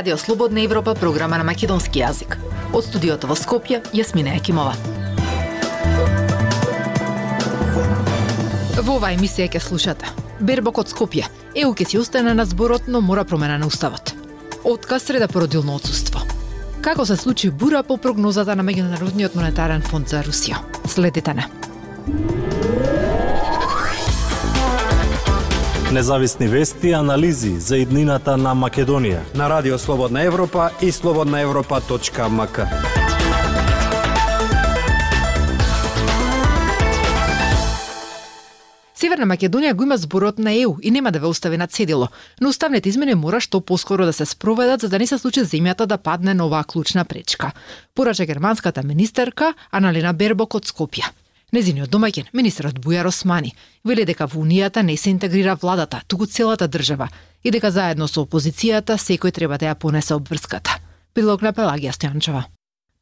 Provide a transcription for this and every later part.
Радио Слободна Европа, програма на македонски јазик. Од студиото во Скопје, Јасмина Екимова. Во оваа емисија ќе слушате. Бербок од Скопје. ЕУ ќе си остане на зборот, но мора промена на уставот. Отказ среда породилно отсуство. Како се случи бура по прогнозата на Меѓународниот монетарен фонд за Русија? Следите на. Независни вести и анализи за иднината на Македонија. На Радио Слободна Европа и слободнаевропа.мк. Северна Македонија го има зборот на ЕУ и нема да ве остави на цедило, но уставните измени мора што поскоро да се спроведат за да не се случи земјата да падне на оваа клучна пречка. Порача германската министерка Аналина Бербок од Скопје. Незиниот домаќин, министерот Бујар Османи, вели дека во Унијата не се интегрира владата, туку целата држава и дека заедно со опозицијата секој треба да ја понесе обврската. Прилог на Пелагија Стојанчева.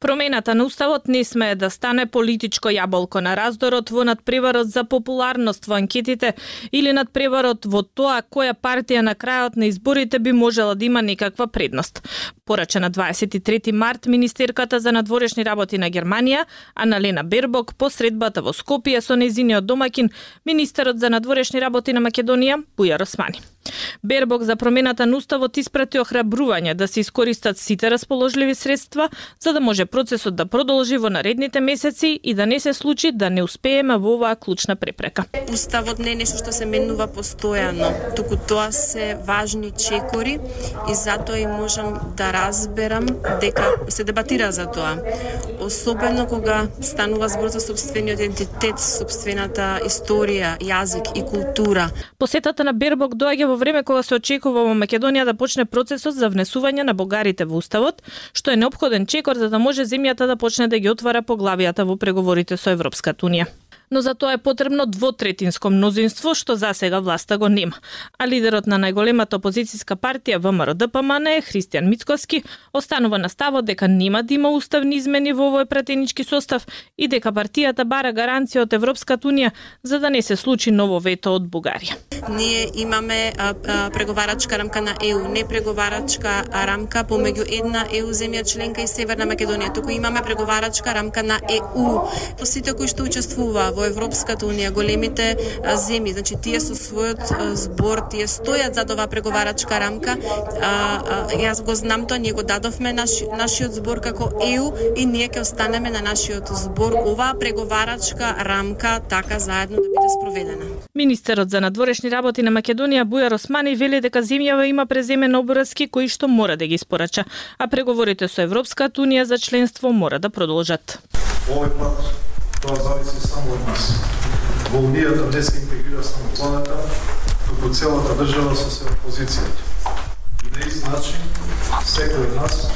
Промената на уставот не смее да стане политичко јаболко на раздорот во надпреварот за популарност во анкетите или надпреварот во тоа која партија на крајот на изборите би можела да има некаква предност. Порача на 23 март министерката за надворешни работи на Германија, Аналена Бербок, по средбата во Скопје со незиниот домакин, министерот за надворешни работи на Македонија, Бујар Османи. Бербок за промената на уставот испрати охрабрување да се искористат сите расположливи средства за да може процесот да продолжи во наредните месеци и да не се случи да не успееме во оваа клучна препрека. Уставот не е нешто што се менува постојано, туку тоа се важни чекори и затоа и можам да разберам дека се дебатира за тоа. Особено кога станува збор за собствениот идентитет, собствената историја, јазик и култура. Посетата на Бербок доаѓа во време кога се очекува во Македонија да почне процесот за внесување на бугарите во уставот, што е необходен чекор за да може земјата да почне да ги отвара поглавијата во преговорите со Европската унија но за тоа е потребно двотретинско мнозинство, што за сега власта го нема. А лидерот на најголемата опозицијска партија ВМРО ДПМН, Христијан Мицкоски, останува на ставот дека нема да има уставни измени во овој пратенички состав и дека партијата бара гаранција од Европската унија за да не се случи ново вето од Бугарија. Ние имаме а, а, преговарачка рамка на ЕУ, не преговарачка рамка помеѓу една ЕУ земја членка и Северна Македонија, туку имаме преговарачка рамка на ЕУ. Сите кои што учествуваа во Европската унија, големите земји, значи тие со својот збор, тие стојат за оваа преговарачка рамка. А, а, јас го знам тоа, ние го дадовме наш, нашиот збор како ЕУ и ние ќе останеме на нашиот збор. Оваа преговарачка рамка така заедно да биде спроведена. Министерот за надворешни работи на Македонија Бујар Османи вели дека земјава има преземени обврски кои што мора да ги испорача, а преговорите со Европската унија за членство мора да продолжат. Овој пат Тоа зависи само од нас. Во Унијата не се интегрира само владата, туку целата држава со се опозицијата. И на ист начин, секој од нас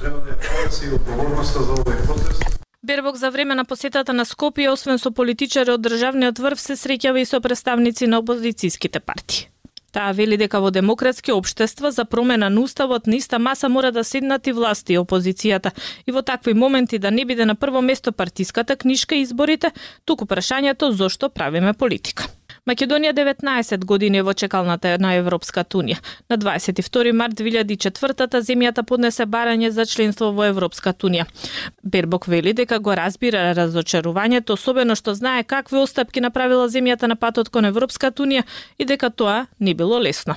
треба да ја понесе и одговорноста за овој протест, Бербок за време на посетата на Скопје, освен со политичари од државниот врв, се среќава и со представници на опозицијските партии. Таа вели дека во демократски општества за промена на уставот на иста маса мора да седнат и власти и опозицијата и во такви моменти да не биде на прво место партиската книжка и изборите, туку прашањето зошто правиме политика. Македонија 19 години во чекалната на Европската унија. На 22 март 2004-та земјата поднесе барање за членство во Европската унија. Бербок вели дека го разбира разочарувањето, особено што знае какви остапки направила земјата на патот кон Европската унија и дека тоа не било лесно.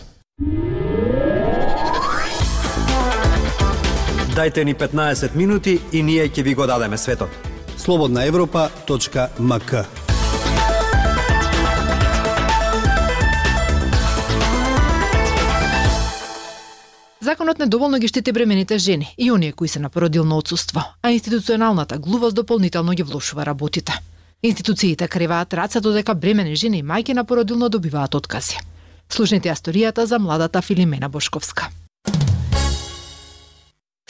Дайте ни 15 минути и ние ќе ви го дадеме светот. Слободна Европа.мк Законот недоволно ги штити бремените жени и оние кои се на породилно отсуство, а институционалната глувост дополнително ги влошува работите. Институциите креваат раца додека бремени жени и мајки на породилно добиваат откази. Слушнете асторијата за младата Филимена Бошковска.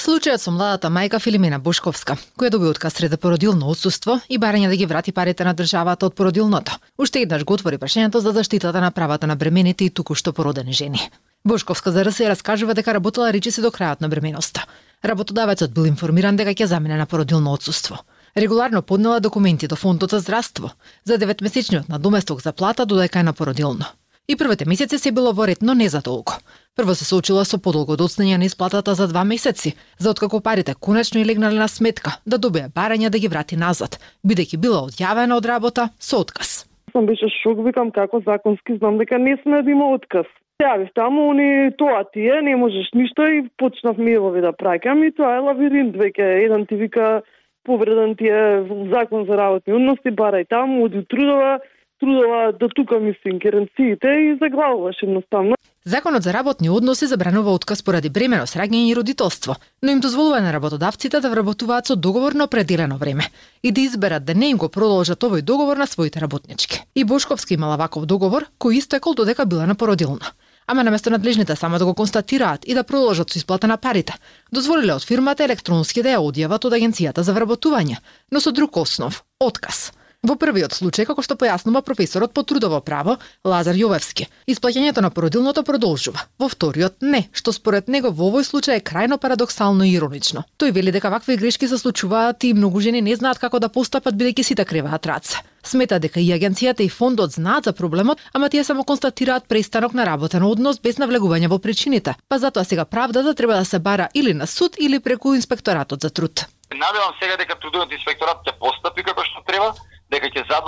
Случајот со младата мајка Филимена Бушковска, која доби отказ среда породилно отсуство и барање да ги врати парите на државата од породилното, уште еднаш го отвори прашањето за заштитата на правата на бремените и туку што породени жени. Бушковска за РСЕ раскажува дека работела речиси до крајот на бременоста. Работодавецот бил информиран дека ќе замине на породилно отсуство. Регуларно поднела документи до фондот за здравство за деветмесечниот надоместок за плата додека е на породилно. И првите месеци се било во ред, но не за долго. Прво се соочила со подолго доцнење на исплатата за два месеци, за откако парите конечно и легнале на сметка, да добие барања да ги врати назад, бидејќи била одјавена од работа со отказ. Сам беше шок, викам како законски знам дека не сме да има отказ. Јавив таму, они тоа ти е, не можеш ништо и почнав мейлови да праќам и тоа е лавиринт веќе. Еден ти вика повреден ти е закон за работни односи, барај таму, оди трудова, трудова до тука мислим керенциите и заглавуваш едноставно. Законот за работни односи забранува отказ поради бременост, раѓање и родителство, но им дозволува на работодавците да вработуваат со договор на определено време и да изберат да не им го продолжат овој договор на своите работнички. И Бошковски имала ваков договор, кој истекол додека била на породилна. Ама наместо надлежните само да го констатираат и да продолжат со исплата на парите, дозволиле од фирмата електронски да ја одјават од агенцијата за вработување, но со друг основ – отказ – Во првиот случај, како што појаснува професорот по трудово право Лазар Јовевски, исплаќањето на породилното продолжува. Во вториот не, што според него во овој случај е крајно парадоксално и иронично. Тој вели дека вакви грешки се случуваат и многу жени не знаат како да постапат бидејќи сите креваат раце. Смета дека и агенцијата и фондот знаат за проблемот, ама тие само констатираат престанок на работен однос без навлегување во причините. Па затоа сега правдата да треба да се бара или на суд или преку инспекторатот за труд. Надевам сега дека трудовиот инспекторат ќе постапи како што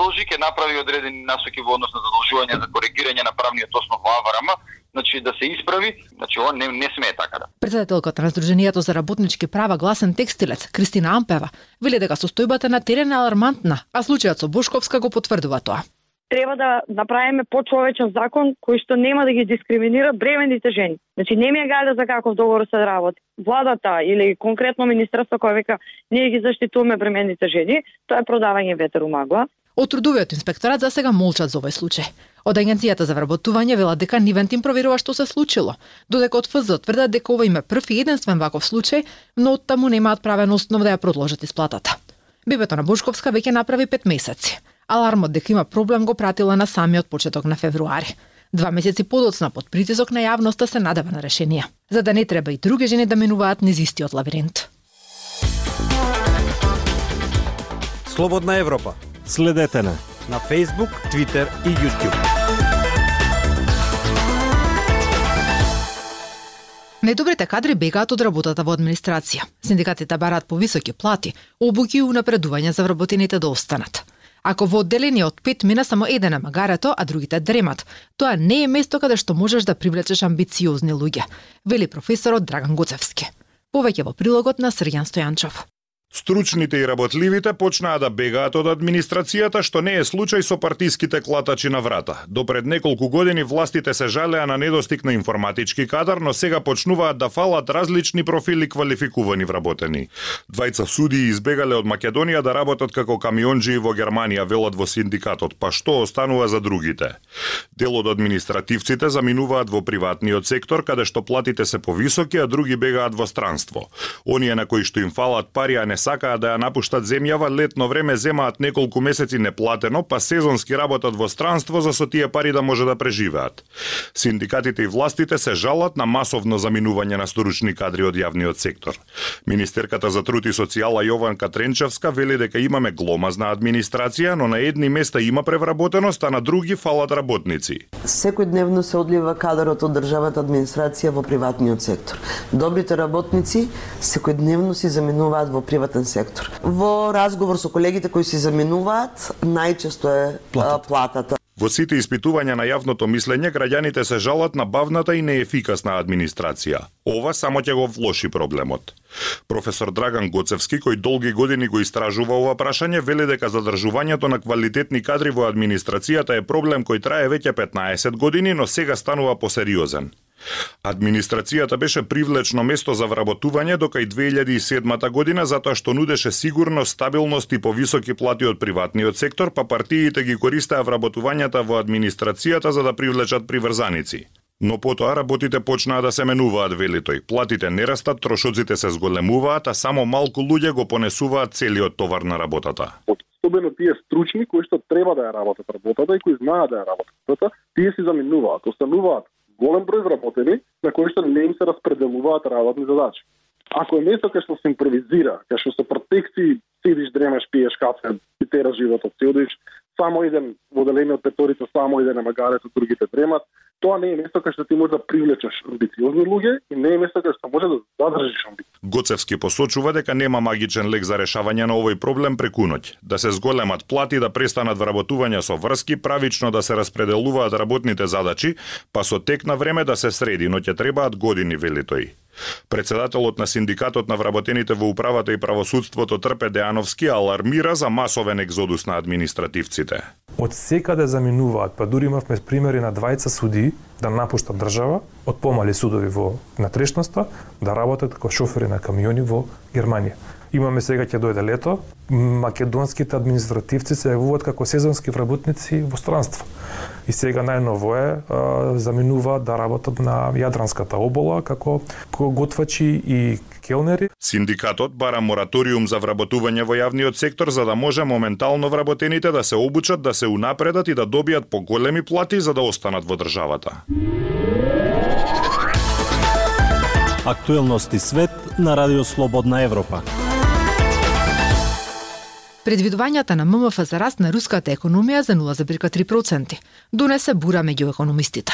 дека ќе задолжи, ќе направи одредени насоки во однос на задолжување за коригирање на правниот основ во АВРМ, значи да се исправи, значи ова не, не смее така да. Председателката на Сдруженијето за работнички права Гласен текстилец Кристина Ампева вели дека состојбата на терен е алармантна, а случајот со Бушковска го потврдува тоа треба да направиме почовечен закон кој што нема да ги дискриминира бремените жени. Значи не ми е гајда за каков договор се работи. Владата или конкретно министерство кој века ние ги заштитуваме бремените жени, тоа е продавање ветер у магла. Од трудовиот инспекторат за сега молчат за овој случај. Од агенцијата за вработување велат дека нивен тим проверува што се случило, додека од ФЗ тврдат дека ова има прв и единствен ваков случај, но од таму немаат правен основ да ја продолжат исплатата. Бебето на Бушковска веќе направи пет месеци. Алармот дека има проблем го пратила на самиот почеток на февруари. Два месеци подоцна под притисок на јавноста се надава на решение, за да не треба и други жени да минуваат низ истиот лабиринт. Слободна Европа. Следете на на Facebook, Twitter и YouTube. Недобрите кадри бегаат од работата во администрација. Синдикатите бараат повисоки плати, обуки и унапредување за вработените да останат. Ако во одделение од пет мина само еден е магарето, а другите дремат, тоа не е место каде што можеш да привлечеш амбициозни луѓе, вели професорот Драган Гуцевски. Повеќе во прилогот на Срјан Стојанчов. Стручните и работливите почнаа да бегаат од администрацијата, што не е случај со партиските клатачи на врата. До пред неколку години властите се жалеа на недостиг на информатички кадар, но сега почнуваат да фалат различни профили квалификувани вработени. Двајца судии избегале од Македонија да работат како камионџи во Германија, велат во синдикатот, па што останува за другите? Дел од административците заминуваат во приватниот сектор, каде што платите се повисоки, а други бегаат во странство. Оние на кои што им фалат пари, а не сакаат да ја напуштат земјава, летно време земаат неколку месеци неплатено, па сезонски работат во странство за со тие пари да може да преживеат. Синдикатите и властите се жалат на масовно заминување на стручни кадри од јавниот сектор. Министерката за труд и социјала Јованка Тренчевска вели дека имаме гломазна администрација, но на едни места има превработеност, а на други фалат работници. Секојдневно се одлива кадарот од државата администрација во приватниот сектор. Добрите работници секојдневно си заминуваат во приват приватен сектор. Во разговор со колегите кои се заменуваат, најчесто е платата. платата. Во сите испитувања на јавното мислење, граѓаните се жалат на бавната и неефикасна администрација. Ова само ќе го влоши проблемот. Професор Драган Гоцевски, кој долги години го истражува ова прашање, вели дека задржувањето на квалитетни кадри во администрацијата е проблем кој трае веќе 15 години, но сега станува посериозен. Администрацијата беше привлечно место за вработување дока и 2007 година затоа што нудеше сигурност, стабилност и повисоки плати од приватниот сектор, па партиите ги користеа вработувањата во администрацијата за да привлечат приврзаници. Но потоа работите почнаа да се менуваат, вели тој. Платите не растат, трошоците се зголемуваат, а само малку луѓе го понесуваат целиот товар на работата. Особено тие стручни кои што треба да ја работат работата и кои знаат да ја работат работата, тие си заминуваат, остануваат голем број вработени на кои што не им се распределуваат работни задачи. Ако е место кај што се импровизира, кај што со протекции седиш, дремеш, пиеш кафе ти тера животот, си одиш само еден во од петорица, само еден на од другите дремат. Тоа не е место кај што ти може да привлечеш амбициозни луѓе и не е место кај што може да задржиш амбиција. Гоцевски посочува дека нема магичен лек за решавање на овој проблем преку ноќ. Да се зголемат плати, да престанат вработувања со врски, правично да се распределуваат работните задачи, па со тек на време да се среди, но ќе требаат години, вели тој. Председателот на синдикатот на вработените во управата и правосудството Трпе Деановски алармира за масовен екзодус на административците. Од секаде да заминуваат, па дури имавме примери на двајца суди да напуштат држава од помали судови во натрешноста да работат како шофери на камиони во Германија. Имаме сега ќе дојде лето, македонските административци се јавуваат како сезонски вработници во странство. И сега најново е а, заминуваат да работат на Јадранската обола како готвачи и келнери. Синдикатот бара мораториум за вработување во јавниот сектор за да може моментално вработените да се обучат, да се унапредат и да добијат поголеми плати за да останат во државата. Актуелности свет на Радио Слободна Европа. Предвидувањата на ММФ за раст на руската економија за 0,3% донесе бура меѓу економистите.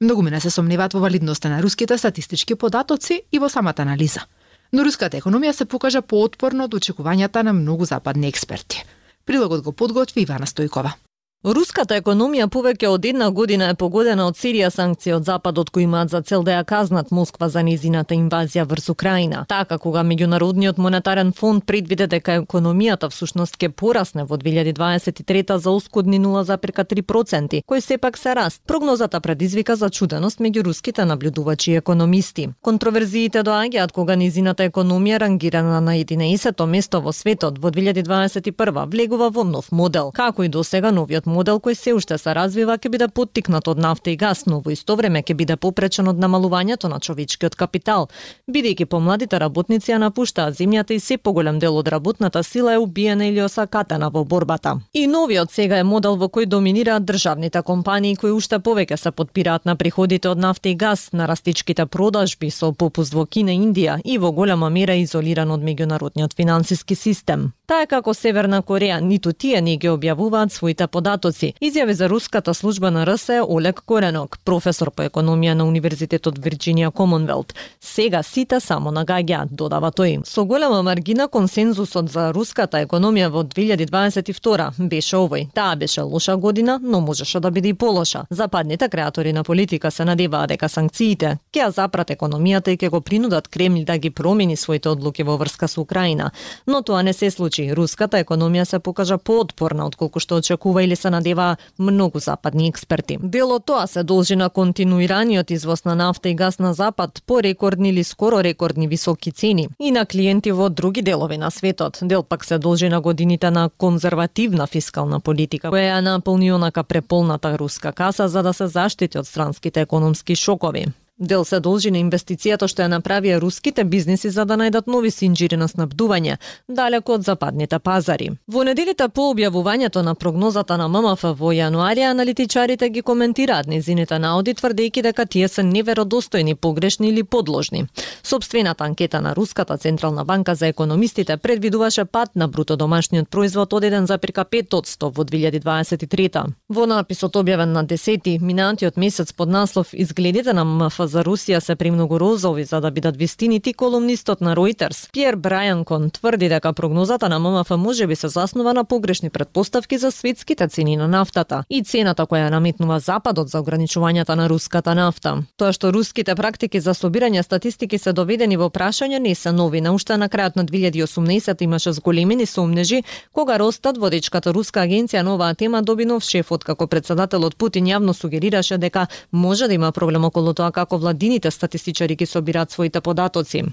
Многу мене се сомневаат во валидноста на руските статистички податоци и во самата анализа. Но руската економија се покажа поотпорно од очекувањата на многу западни експерти. Прилогот го подготви Ивана Стојкова. Руската економија повеќе од една година е погодена од серија санкции од Западот кои имаат за цел да ја казнат Москва за незината инвазија врз Украина. Така кога меѓународниот монетарен фонд предвиде дека економијата всушност ќе порасне во 2023 за ускудни 0,3%, кој сепак се раст. Прогнозата предизвика за чуденост меѓу руските наблюдувачи и економисти. Контроверзиите доаѓаат кога незината економија рангирана на 11-то место во светот во 2021 влегува во нов модел. Како и досега новиот модел кој се уште се развива ќе биде поттикнат од нафта и газ, но во исто време ќе биде попречен од намалувањето на човечкиот капитал, бидејќи помладите работници ја напуштаат земјата и се поголем дел од работната сила е убиена или осакатена во борбата. И новиот сега е модел во кој доминираат државните компании кои уште повеќе се подпираат на приходите од нафта и газ, на растичките продажби со попуст во Кина и Индија и во голема мера изолиран од меѓународниот финансиски систем. Таа како Северна Кореја, ниту тие не ги објавуваат своите податоци. Изјави за руската служба на РС Олег Коренок, професор по економија на Универзитетот Вирџинија Комонвелт. Сега сите само нагаѓаат, додава тој. Со голема маргина консензусот за руската економија во 2022 беше овој. Таа беше лоша година, но можеше да биде и полоша. Западните креатори на политика се надеваа дека санкциите ќе ја запрат економијата и ќе го принудат Кремљ да ги промени своите одлуки во врска со Украина. Но тоа не се случи значи руската економија се покажа поотпорна отколку што очекува или се надева многу западни експерти. Дело тоа се должи на континуираниот извоз на нафта и газ на запад по рекордни или скоро рекордни високи цени и на клиенти во други делови на светот. Дел пак се должи на годините на конзервативна фискална политика која ја наполни онака преполната руска каса за да се заштити од странските економски шокови. Дел се должи на инвестицијата што ја направија руските бизниси за да најдат нови синџири на снабдување, далеко од западните пазари. Во неделите по објавувањето на прогнозата на ММФ во јануари, аналитичарите ги коментираат низините наоди, тврдејќи дека тие се неверодостојни, погрешни или подложни. Собствената анкета на Руската Централна банка за економистите предвидуваше пат на бруто домашниот производ од 1,5% во 2023. Во написот објавен на 10 минатиот месец под наслов Изгледите на ММФ за Русија се премногу розови за да бидат вистинити, колумнистот на Reuters Пиер Брајанкон тврди дека прогнозата на ММФ може би се заснова на погрешни предпоставки за светските цени на нафтата и цената која наметнува Западот за ограничувањата на руската нафта. Тоа што руските практики за собирање статистики се доведени во прашање не се нови. На уште на крајот на 2018 имаше зголемени сомнежи кога Ростат, водичката руска агенција на оваа тема доби нов шеф како председателот Путин јавно сугерираше дека може да има проблем околу тоа како владините статистичари ги собираат своите податоци.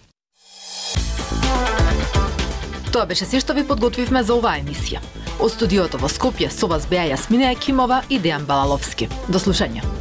Тоа беше се што ви подготвивме за оваа емисија. Од студиото во Скопје со вас беа Јасмина Екимова и Дејан Балаловски. До слушање.